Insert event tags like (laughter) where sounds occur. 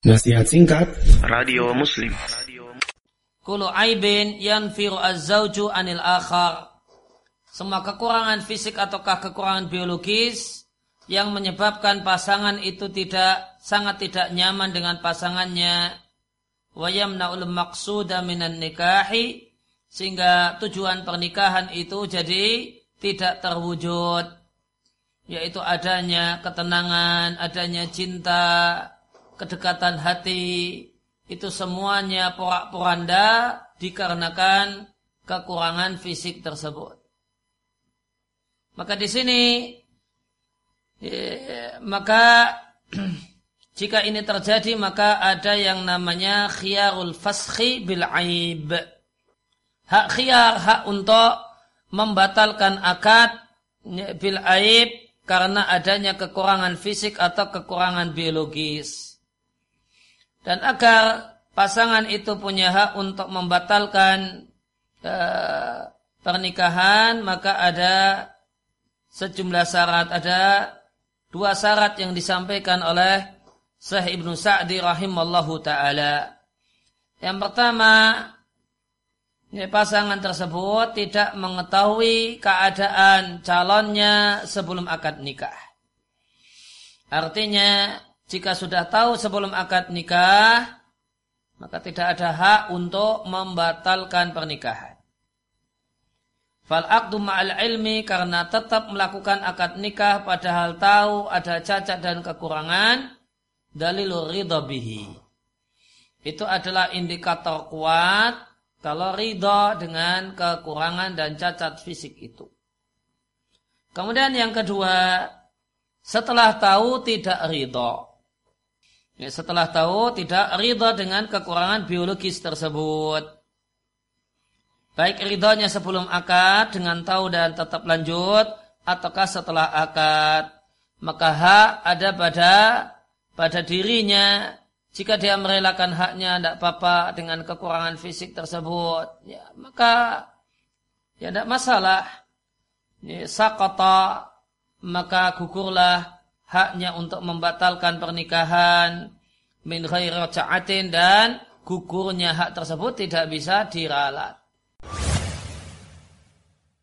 Nasihat singkat. Radio Muslim. Kulu aibin yanfiru az-zawju anil akhar. Semua kekurangan fisik ataukah kekurangan biologis yang menyebabkan pasangan itu tidak sangat tidak nyaman dengan pasangannya. Wayamnaul maqsuda minan nikahi sehingga tujuan pernikahan itu jadi tidak terwujud yaitu adanya ketenangan, adanya cinta, kedekatan hati itu semuanya porak-poranda dikarenakan kekurangan fisik tersebut. Maka di sini ya, maka (clears throat) jika ini terjadi maka ada yang namanya khiyarul fashi bil aib. Hak khiyar hak untuk membatalkan akad bil aib karena adanya kekurangan fisik atau kekurangan biologis. Dan agar pasangan itu punya hak untuk membatalkan uh, pernikahan maka ada sejumlah syarat ada dua syarat yang disampaikan oleh Syekh Ibnu Sa'di rahimallahu taala. Yang pertama, pasangan tersebut tidak mengetahui keadaan calonnya sebelum akad nikah. Artinya, jika sudah tahu sebelum akad nikah, maka tidak ada hak untuk membatalkan pernikahan. Fal akdu ma'al ilmi karena tetap melakukan akad nikah padahal tahu ada cacat dan kekurangan dalilur ridha bihi. Itu adalah indikator kuat kalau ridha dengan kekurangan dan cacat fisik itu. Kemudian yang kedua, setelah tahu tidak ridha. Ya, setelah tahu tidak ridha dengan kekurangan biologis tersebut. Baik ridhonya sebelum akad dengan tahu dan tetap lanjut ataukah setelah akad. Maka hak ada pada pada dirinya. Jika dia merelakan haknya tidak apa-apa dengan kekurangan fisik tersebut. Ya maka ya tidak masalah. Ya, sakota maka gugurlah haknya untuk membatalkan pernikahan min ghairi dan gugurnya hak tersebut tidak bisa diralat